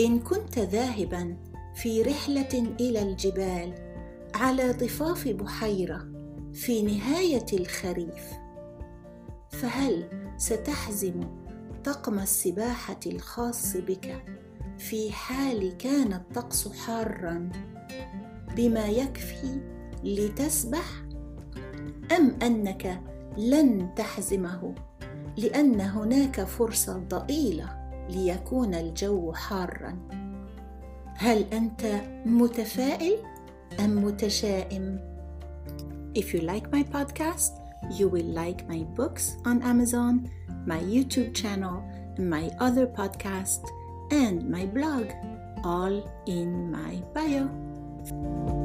إن كنت ذاهبا في رحلة إلى الجبال على ضفاف بحيرة في نهاية الخريف فهل ستحزم طقم السباحة الخاص بك في حال كان الطقس حارا بما يكفي لتسبح؟ أم أنك لن تحزمه لأن هناك فرصة ضئيلة؟ ليكون الجو حارا هل انت متفائل ام متشائم if you like my podcast you will like my books on amazon my youtube channel my other podcast and my blog all in my bio